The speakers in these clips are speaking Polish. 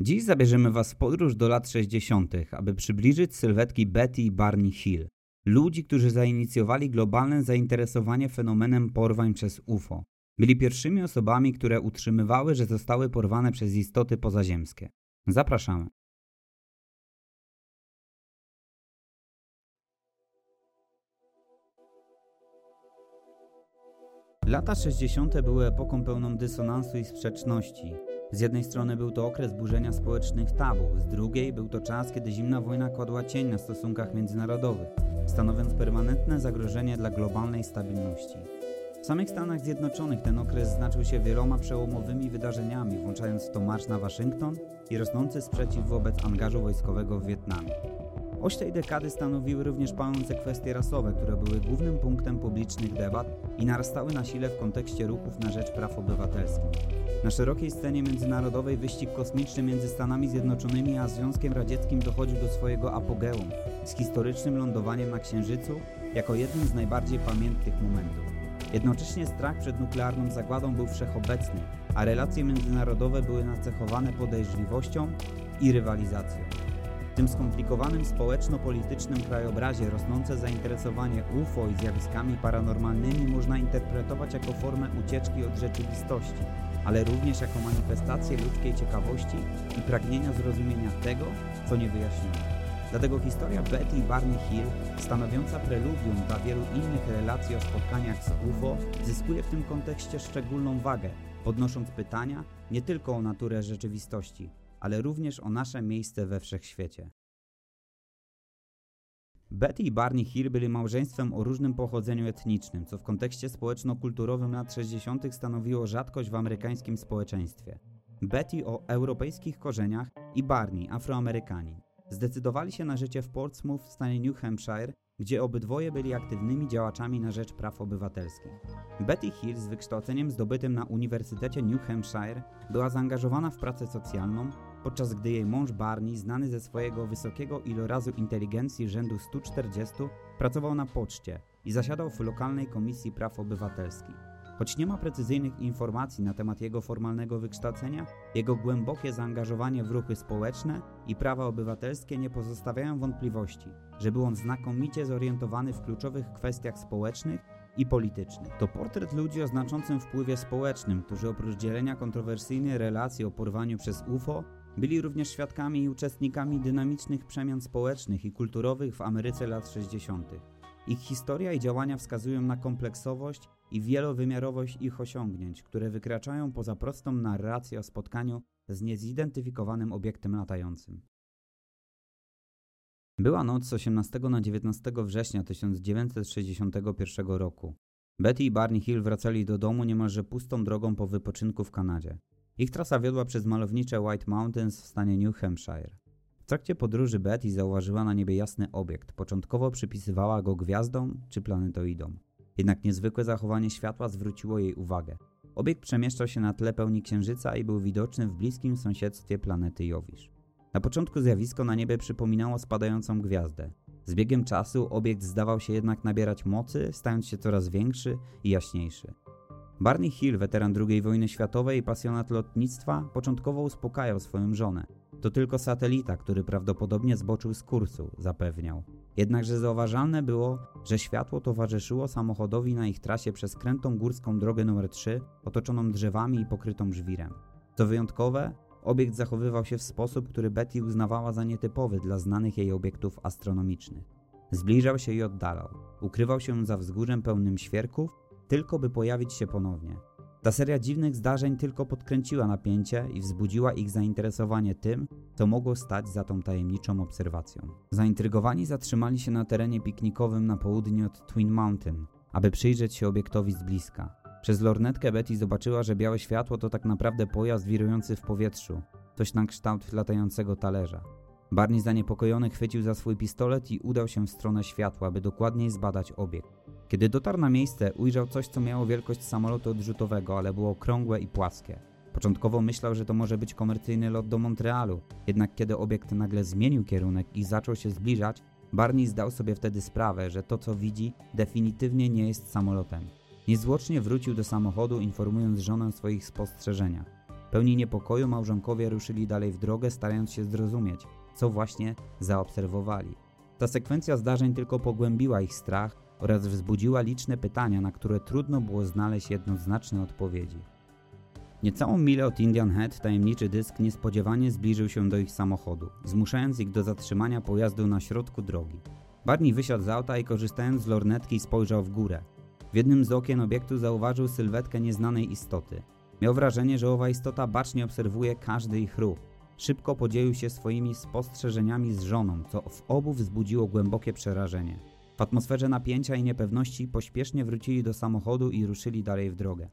Dziś zabierzemy Was w podróż do lat 60., aby przybliżyć sylwetki Betty i Barney Hill, ludzi, którzy zainicjowali globalne zainteresowanie fenomenem porwań przez UFO. Byli pierwszymi osobami, które utrzymywały, że zostały porwane przez istoty pozaziemskie. Zapraszamy. Lata 60. były epoką pełną dysonansu i sprzeczności. Z jednej strony był to okres burzenia społecznych tabu, z drugiej był to czas, kiedy zimna wojna kładła cień na stosunkach międzynarodowych, stanowiąc permanentne zagrożenie dla globalnej stabilności. W samych Stanach Zjednoczonych ten okres znaczył się wieloma przełomowymi wydarzeniami, włączając w to marsz na Waszyngton i rosnący sprzeciw wobec angażu wojskowego w Wietnamie. Oś tej dekady stanowiły również palące kwestie rasowe, które były głównym punktem publicznych debat i narastały na sile w kontekście ruchów na rzecz praw obywatelskich. Na szerokiej scenie międzynarodowej wyścig kosmiczny między Stanami Zjednoczonymi a Związkiem Radzieckim dochodził do swojego apogeum z historycznym lądowaniem na Księżycu jako jednym z najbardziej pamiętnych momentów. Jednocześnie strach przed nuklearną zagładą był wszechobecny, a relacje międzynarodowe były nacechowane podejrzliwością i rywalizacją. W tym skomplikowanym społeczno-politycznym krajobrazie rosnące zainteresowanie UFO i zjawiskami paranormalnymi można interpretować jako formę ucieczki od rzeczywistości, ale również jako manifestację ludzkiej ciekawości i pragnienia zrozumienia tego, co niewyjaśnione. Dlatego historia Betty i Barney Hill, stanowiąca preludium dla wielu innych relacji o spotkaniach z UFO, zyskuje w tym kontekście szczególną wagę, podnosząc pytania nie tylko o naturę rzeczywistości, ale również o nasze miejsce we wszechświecie. Betty i Barney Hill byli małżeństwem o różnym pochodzeniu etnicznym, co w kontekście społeczno-kulturowym lat 60. stanowiło rzadkość w amerykańskim społeczeństwie. Betty o europejskich korzeniach i Barney afroamerykanin. Zdecydowali się na życie w Portsmouth w stanie New Hampshire, gdzie obydwoje byli aktywnymi działaczami na rzecz praw obywatelskich. Betty Hill z wykształceniem zdobytym na Uniwersytecie New Hampshire była zaangażowana w pracę socjalną, podczas gdy jej mąż Barney, znany ze swojego wysokiego ilorazu inteligencji rzędu 140, pracował na poczcie i zasiadał w lokalnej komisji praw obywatelskich. Choć nie ma precyzyjnych informacji na temat jego formalnego wykształcenia, jego głębokie zaangażowanie w ruchy społeczne i prawa obywatelskie nie pozostawiają wątpliwości, że był on znakomicie zorientowany w kluczowych kwestiach społecznych i politycznych. To portret ludzi o znaczącym wpływie społecznym, którzy oprócz dzielenia kontrowersyjnej relacji o porwaniu przez UFO byli również świadkami i uczestnikami dynamicznych przemian społecznych i kulturowych w Ameryce lat 60. Ich historia i działania wskazują na kompleksowość i wielowymiarowość ich osiągnięć, które wykraczają poza prostą narrację o spotkaniu z niezidentyfikowanym obiektem latającym. Była noc z 18 na 19 września 1961 roku. Betty i Barney Hill wracali do domu niemalże pustą drogą po wypoczynku w Kanadzie. Ich trasa wiodła przez malownicze White Mountains w stanie New Hampshire. W trakcie podróży Betty zauważyła na niebie jasny obiekt. Początkowo przypisywała go gwiazdom czy planetoidom. Jednak niezwykłe zachowanie światła zwróciło jej uwagę. Obiekt przemieszczał się na tle pełni księżyca i był widoczny w bliskim sąsiedztwie planety Jowisz. Na początku zjawisko na niebie przypominało spadającą gwiazdę. Z biegiem czasu obiekt zdawał się jednak nabierać mocy, stając się coraz większy i jaśniejszy. Barney Hill, weteran II wojny światowej i pasjonat lotnictwa, początkowo uspokajał swoją żonę. To tylko satelita, który prawdopodobnie zboczył z kursu, zapewniał. Jednakże zauważalne było, że światło towarzyszyło samochodowi na ich trasie przez krętą górską drogę nr 3, otoczoną drzewami i pokrytą żwirem. Co wyjątkowe, obiekt zachowywał się w sposób, który Betty uznawała za nietypowy dla znanych jej obiektów astronomicznych. Zbliżał się i oddalał. Ukrywał się za wzgórzem pełnym świerków, tylko by pojawić się ponownie. Ta seria dziwnych zdarzeń tylko podkręciła napięcie i wzbudziła ich zainteresowanie tym, co mogło stać za tą tajemniczą obserwacją. Zaintrygowani zatrzymali się na terenie piknikowym na południe od Twin Mountain, aby przyjrzeć się obiektowi z bliska. Przez lornetkę Betty zobaczyła, że białe światło to tak naprawdę pojazd wirujący w powietrzu, coś na kształt latającego talerza. Barney zaniepokojony chwycił za swój pistolet i udał się w stronę światła, by dokładniej zbadać obiekt. Kiedy dotarł na miejsce, ujrzał coś, co miało wielkość samolotu odrzutowego, ale było okrągłe i płaskie. Początkowo myślał, że to może być komercyjny lot do Montrealu, jednak kiedy obiekt nagle zmienił kierunek i zaczął się zbliżać, Barney zdał sobie wtedy sprawę, że to co widzi definitywnie nie jest samolotem. Niezwłocznie wrócił do samochodu, informując żonę o swoich spostrzeżeniach. Pełni niepokoju małżonkowie ruszyli dalej w drogę, starając się zrozumieć, co właśnie zaobserwowali. Ta sekwencja zdarzeń tylko pogłębiła ich strach oraz wzbudziła liczne pytania, na które trudno było znaleźć jednoznaczne odpowiedzi. Niecałą milę od Indian Head tajemniczy dysk niespodziewanie zbliżył się do ich samochodu, zmuszając ich do zatrzymania pojazdu na środku drogi. Barney wysiadł z auta i korzystając z lornetki spojrzał w górę. W jednym z okien obiektu zauważył sylwetkę nieznanej istoty. Miał wrażenie, że owa istota bacznie obserwuje każdy ich ruch. Szybko podzielił się swoimi spostrzeżeniami z żoną, co w obu wzbudziło głębokie przerażenie. W atmosferze napięcia i niepewności pośpiesznie wrócili do samochodu i ruszyli dalej w drogę.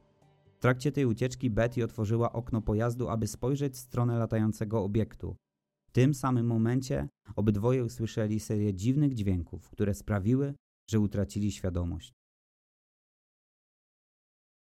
W trakcie tej ucieczki Betty otworzyła okno pojazdu, aby spojrzeć w stronę latającego obiektu. W tym samym momencie obydwoje usłyszeli serię dziwnych dźwięków, które sprawiły, że utracili świadomość.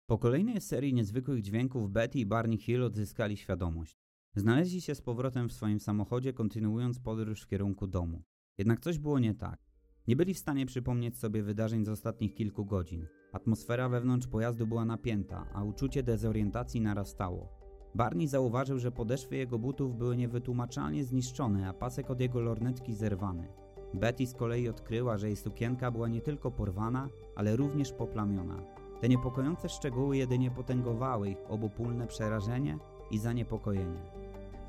Po kolejnej serii niezwykłych dźwięków Betty i Barney Hill odzyskali świadomość. Znaleźli się z powrotem w swoim samochodzie, kontynuując podróż w kierunku domu. Jednak coś było nie tak. Nie byli w stanie przypomnieć sobie wydarzeń z ostatnich kilku godzin. Atmosfera wewnątrz pojazdu była napięta, a uczucie dezorientacji narastało. Barney zauważył, że podeszwy jego butów były niewytłumaczalnie zniszczone, a pasek od jego lornetki zerwany. Betty z kolei odkryła, że jej sukienka była nie tylko porwana, ale również poplamiona. Te niepokojące szczegóły jedynie potęgowały ich obopólne przerażenie i zaniepokojenie.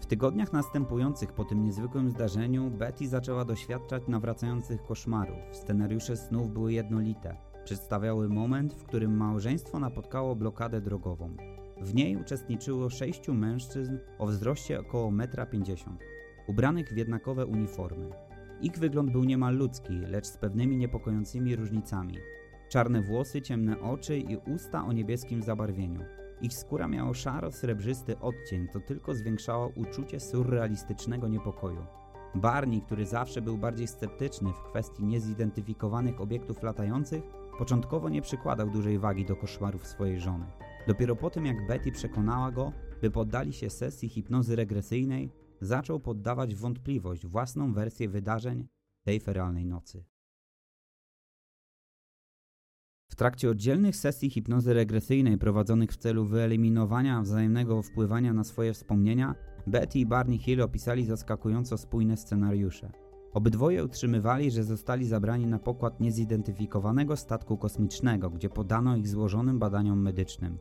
W tygodniach następujących po tym niezwykłym zdarzeniu Betty zaczęła doświadczać nawracających koszmarów. Scenariusze snów były jednolite. Przedstawiały moment, w którym małżeństwo napotkało blokadę drogową. W niej uczestniczyło sześciu mężczyzn o wzroście około 1,50 m, ubranych w jednakowe uniformy. Ich wygląd był niemal ludzki, lecz z pewnymi niepokojącymi różnicami. Czarne włosy, ciemne oczy i usta o niebieskim zabarwieniu. Ich skóra miała szaro-srebrzysty odcień, to tylko zwiększało uczucie surrealistycznego niepokoju. Barney, który zawsze był bardziej sceptyczny w kwestii niezidentyfikowanych obiektów latających, początkowo nie przykładał dużej wagi do koszmarów swojej żony. Dopiero po tym, jak Betty przekonała go, by poddali się sesji hipnozy regresyjnej, zaczął poddawać wątpliwość własną wersję wydarzeń tej feralnej nocy. W trakcie oddzielnych sesji hipnozy regresyjnej prowadzonych w celu wyeliminowania wzajemnego wpływania na swoje wspomnienia, Betty i Barney Hill opisali zaskakująco spójne scenariusze. Obydwoje utrzymywali, że zostali zabrani na pokład niezidentyfikowanego statku kosmicznego, gdzie podano ich złożonym badaniom medycznym.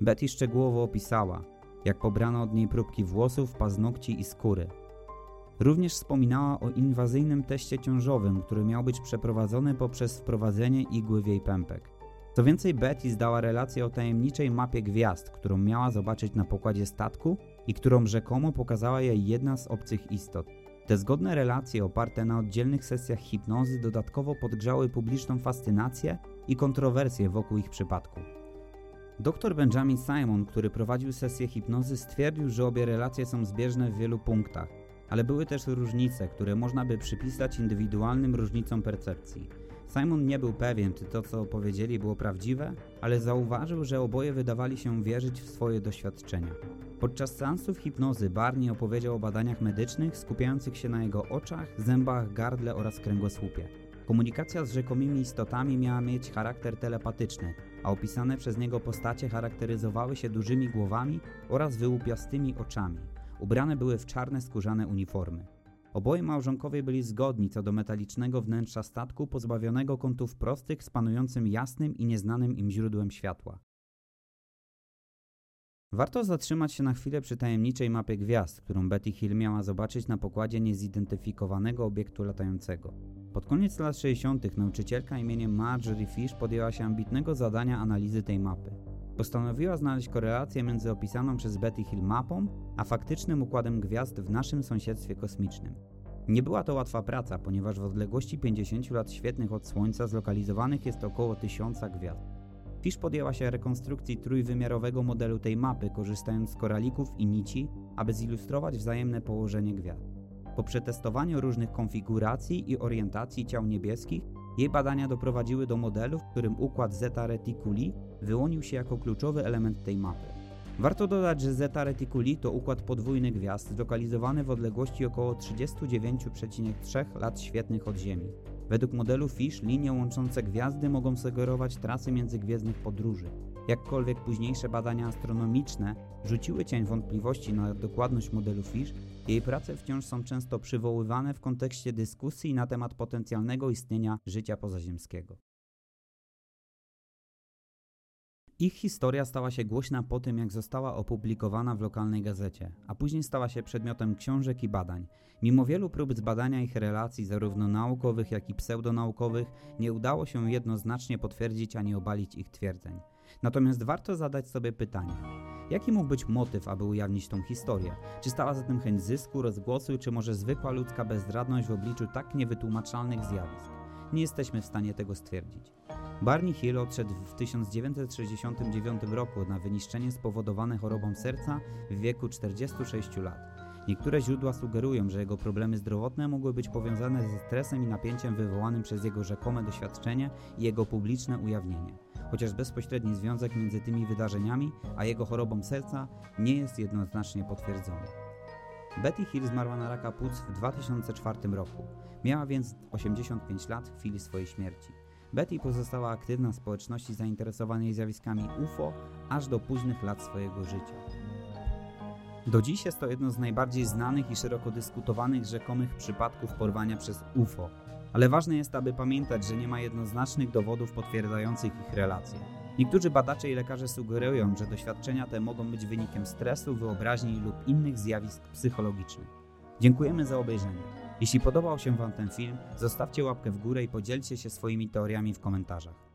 Betty szczegółowo opisała, jak pobrano od niej próbki włosów, paznokci i skóry. Również wspominała o inwazyjnym teście ciążowym, który miał być przeprowadzony poprzez wprowadzenie igły w jej pępek. Co więcej, Betty zdała relację o tajemniczej mapie gwiazd, którą miała zobaczyć na pokładzie statku i którą rzekomo pokazała jej jedna z obcych istot. Te zgodne relacje oparte na oddzielnych sesjach hipnozy dodatkowo podgrzały publiczną fascynację i kontrowersje wokół ich przypadku. Dr Benjamin Simon, który prowadził sesję hipnozy, stwierdził, że obie relacje są zbieżne w wielu punktach, ale były też różnice, które można by przypisać indywidualnym różnicom percepcji. Simon nie był pewien, czy to, co powiedzieli, było prawdziwe, ale zauważył, że oboje wydawali się wierzyć w swoje doświadczenia. Podczas seansów hipnozy Barney opowiedział o badaniach medycznych skupiających się na jego oczach, zębach, gardle oraz kręgosłupie. Komunikacja z rzekomymi istotami miała mieć charakter telepatyczny, a opisane przez niego postacie charakteryzowały się dużymi głowami oraz wyłupiastymi oczami. Ubrane były w czarne skórzane uniformy. Oboje małżonkowie byli zgodni co do metalicznego wnętrza statku pozbawionego kątów prostych z panującym jasnym i nieznanym im źródłem światła. Warto zatrzymać się na chwilę przy tajemniczej mapie gwiazd, którą Betty Hill miała zobaczyć na pokładzie niezidentyfikowanego obiektu latającego. Pod koniec lat 60. nauczycielka imieniem Marjorie Fish podjęła się ambitnego zadania analizy tej mapy. Postanowiła znaleźć korelację między opisaną przez Betty Hill mapą, a faktycznym układem gwiazd w naszym sąsiedztwie kosmicznym. Nie była to łatwa praca, ponieważ w odległości 50 lat świetnych od Słońca zlokalizowanych jest około tysiąca gwiazd. Fish podjęła się rekonstrukcji trójwymiarowego modelu tej mapy, korzystając z koralików i nici, aby zilustrować wzajemne położenie gwiazd. Po przetestowaniu różnych konfiguracji i orientacji ciał niebieskich, jej badania doprowadziły do modelu, w którym układ Zeta Reticuli wyłonił się jako kluczowy element tej mapy. Warto dodać, że Zeta Reticuli to układ podwójny gwiazd zlokalizowany w odległości około 39,3 lat świetnych od Ziemi. Według modelu Fish linie łączące gwiazdy mogą sugerować trasy międzygwiezdnych podróży. Jakkolwiek późniejsze badania astronomiczne rzuciły cień wątpliwości na dokładność modelu Fish, jej prace wciąż są często przywoływane w kontekście dyskusji na temat potencjalnego istnienia życia pozaziemskiego. Ich historia stała się głośna po tym, jak została opublikowana w lokalnej gazecie, a później stała się przedmiotem książek i badań. Mimo wielu prób zbadania ich relacji, zarówno naukowych, jak i pseudonaukowych, nie udało się jednoznacznie potwierdzić ani obalić ich twierdzeń. Natomiast warto zadać sobie pytanie: jaki mógł być motyw, aby ujawnić tą historię? Czy stała za tym chęć zysku, rozgłosu, czy może zwykła ludzka bezradność w obliczu tak niewytłumaczalnych zjawisk? Nie jesteśmy w stanie tego stwierdzić. Barney Hill odszedł w 1969 roku na wyniszczenie spowodowane chorobą serca w wieku 46 lat. Niektóre źródła sugerują, że jego problemy zdrowotne mogły być powiązane ze stresem i napięciem wywołanym przez jego rzekome doświadczenie i jego publiczne ujawnienie. Chociaż bezpośredni związek między tymi wydarzeniami a jego chorobą serca nie jest jednoznacznie potwierdzony. Betty Hill zmarła na raka płuc w 2004 roku. Miała więc 85 lat w chwili swojej śmierci. Betty pozostała aktywna w społeczności zainteresowanej zjawiskami UFO aż do późnych lat swojego życia. Do dziś jest to jedno z najbardziej znanych i szeroko dyskutowanych rzekomych przypadków porwania przez UFO, ale ważne jest, aby pamiętać, że nie ma jednoznacznych dowodów potwierdzających ich relacje. Niektórzy badacze i lekarze sugerują, że doświadczenia te mogą być wynikiem stresu, wyobraźni lub innych zjawisk psychologicznych. Dziękujemy za obejrzenie. Jeśli podobał się Wam ten film, zostawcie łapkę w górę i podzielcie się swoimi teoriami w komentarzach.